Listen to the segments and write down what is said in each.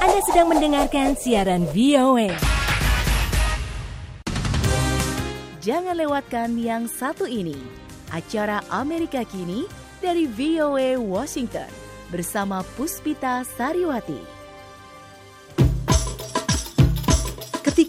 Anda sedang mendengarkan siaran VOA. Jangan lewatkan yang satu ini. Acara Amerika Kini dari VOA Washington bersama Puspita Sariwati.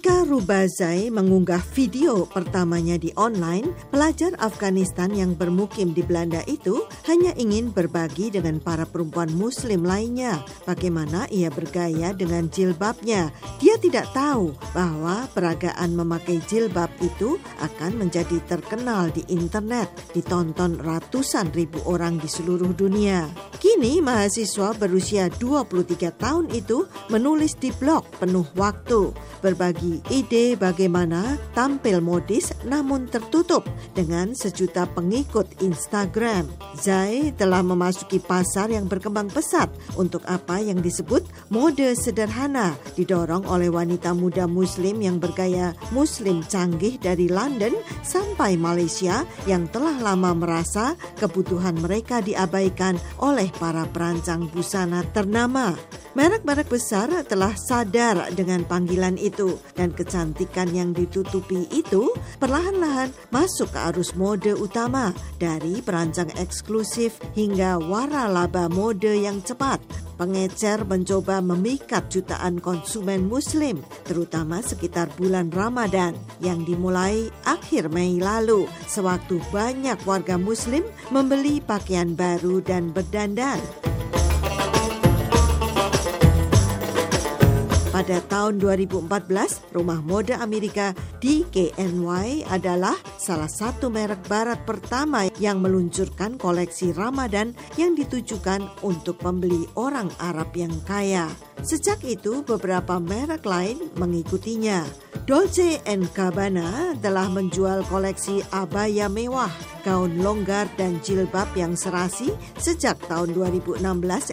Ketika Rubazai mengunggah video pertamanya di online, pelajar Afghanistan yang bermukim di Belanda itu hanya ingin berbagi dengan para perempuan muslim lainnya bagaimana ia bergaya dengan jilbabnya. Dia tidak tahu bahwa peragaan memakai jilbab itu akan menjadi terkenal di internet, ditonton ratusan ribu orang di seluruh dunia. Kini mahasiswa berusia 23 tahun itu menulis di blog penuh waktu berbagi ide bagaimana tampil modis namun tertutup dengan sejuta pengikut Instagram. Zai telah memasuki pasar yang berkembang pesat untuk apa yang disebut mode sederhana didorong oleh wanita muda muslim yang bergaya muslim canggih dari London sampai Malaysia yang telah lama merasa kebutuhan mereka diabaikan oleh para perancang busana ternama. Merek-merek besar telah sadar dengan panggilan itu dan kecantikan yang ditutupi itu perlahan-lahan masuk ke arus mode utama dari perancang eksklusif hingga waralaba mode yang cepat. Pengecer mencoba memikat jutaan konsumen muslim, terutama sekitar bulan Ramadan yang dimulai akhir Mei lalu, sewaktu banyak warga muslim membeli pakaian baru dan berdandan. Pada tahun 2014, rumah mode Amerika DKNY adalah salah satu merek barat pertama yang meluncurkan koleksi Ramadan yang ditujukan untuk pembeli orang Arab yang kaya. Sejak itu, beberapa merek lain mengikutinya. Dolce Gabbana telah menjual koleksi abaya mewah, gaun longgar dan jilbab yang serasi sejak tahun 2016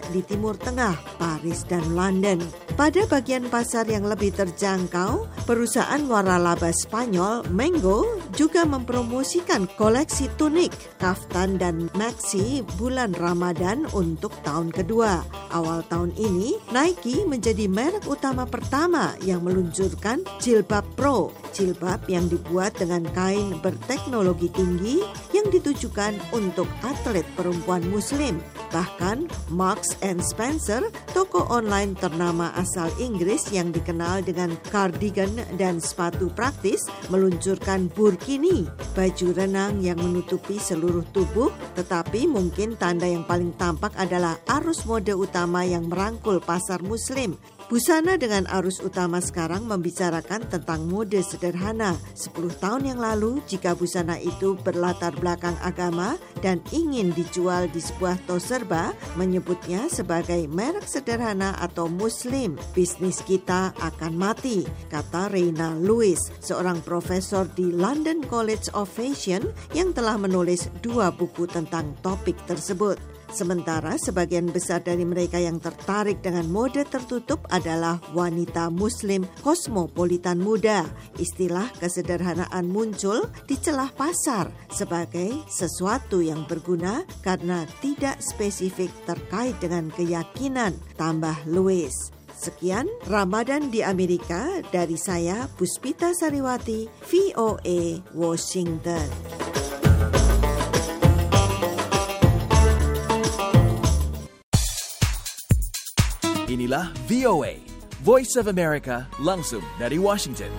di Timur Tengah, Paris dan London. Pada bagian pasar yang lebih terjangkau, perusahaan waralaba Spanyol Mango juga mempromosikan koleksi tunik, kaftan dan maxi bulan Ramadan untuk tahun kedua. Awal tahun ini, Nike menjadi merek utama pertama yang meluncurkan jilbab pro, jilbab yang dibuat dengan kain berteknologi tinggi yang ditujukan untuk atlet perempuan muslim. Bahkan Marks and Spencer, toko online ternama asal Inggris yang dikenal dengan cardigan dan sepatu praktis, meluncurkan burkini, baju renang yang menutupi seluruh tubuh, tetapi mungkin tanda yang paling tampak adalah arus mode utama yang merangkul pasar muslim Busana dengan arus utama sekarang membicarakan tentang mode sederhana. 10 tahun yang lalu, jika busana itu berlatar belakang agama dan ingin dijual di sebuah toserba, menyebutnya sebagai merek sederhana atau muslim. Bisnis kita akan mati, kata Reina Lewis, seorang profesor di London College of Fashion yang telah menulis dua buku tentang topik tersebut. Sementara sebagian besar dari mereka yang tertarik dengan mode tertutup adalah wanita muslim kosmopolitan muda. Istilah kesederhanaan muncul di celah pasar sebagai sesuatu yang berguna karena tidak spesifik terkait dengan keyakinan, tambah Louis. Sekian Ramadan di Amerika dari saya Puspita Sariwati, VOA Washington. Inilah VOA, Voice of America langsung dari Washington.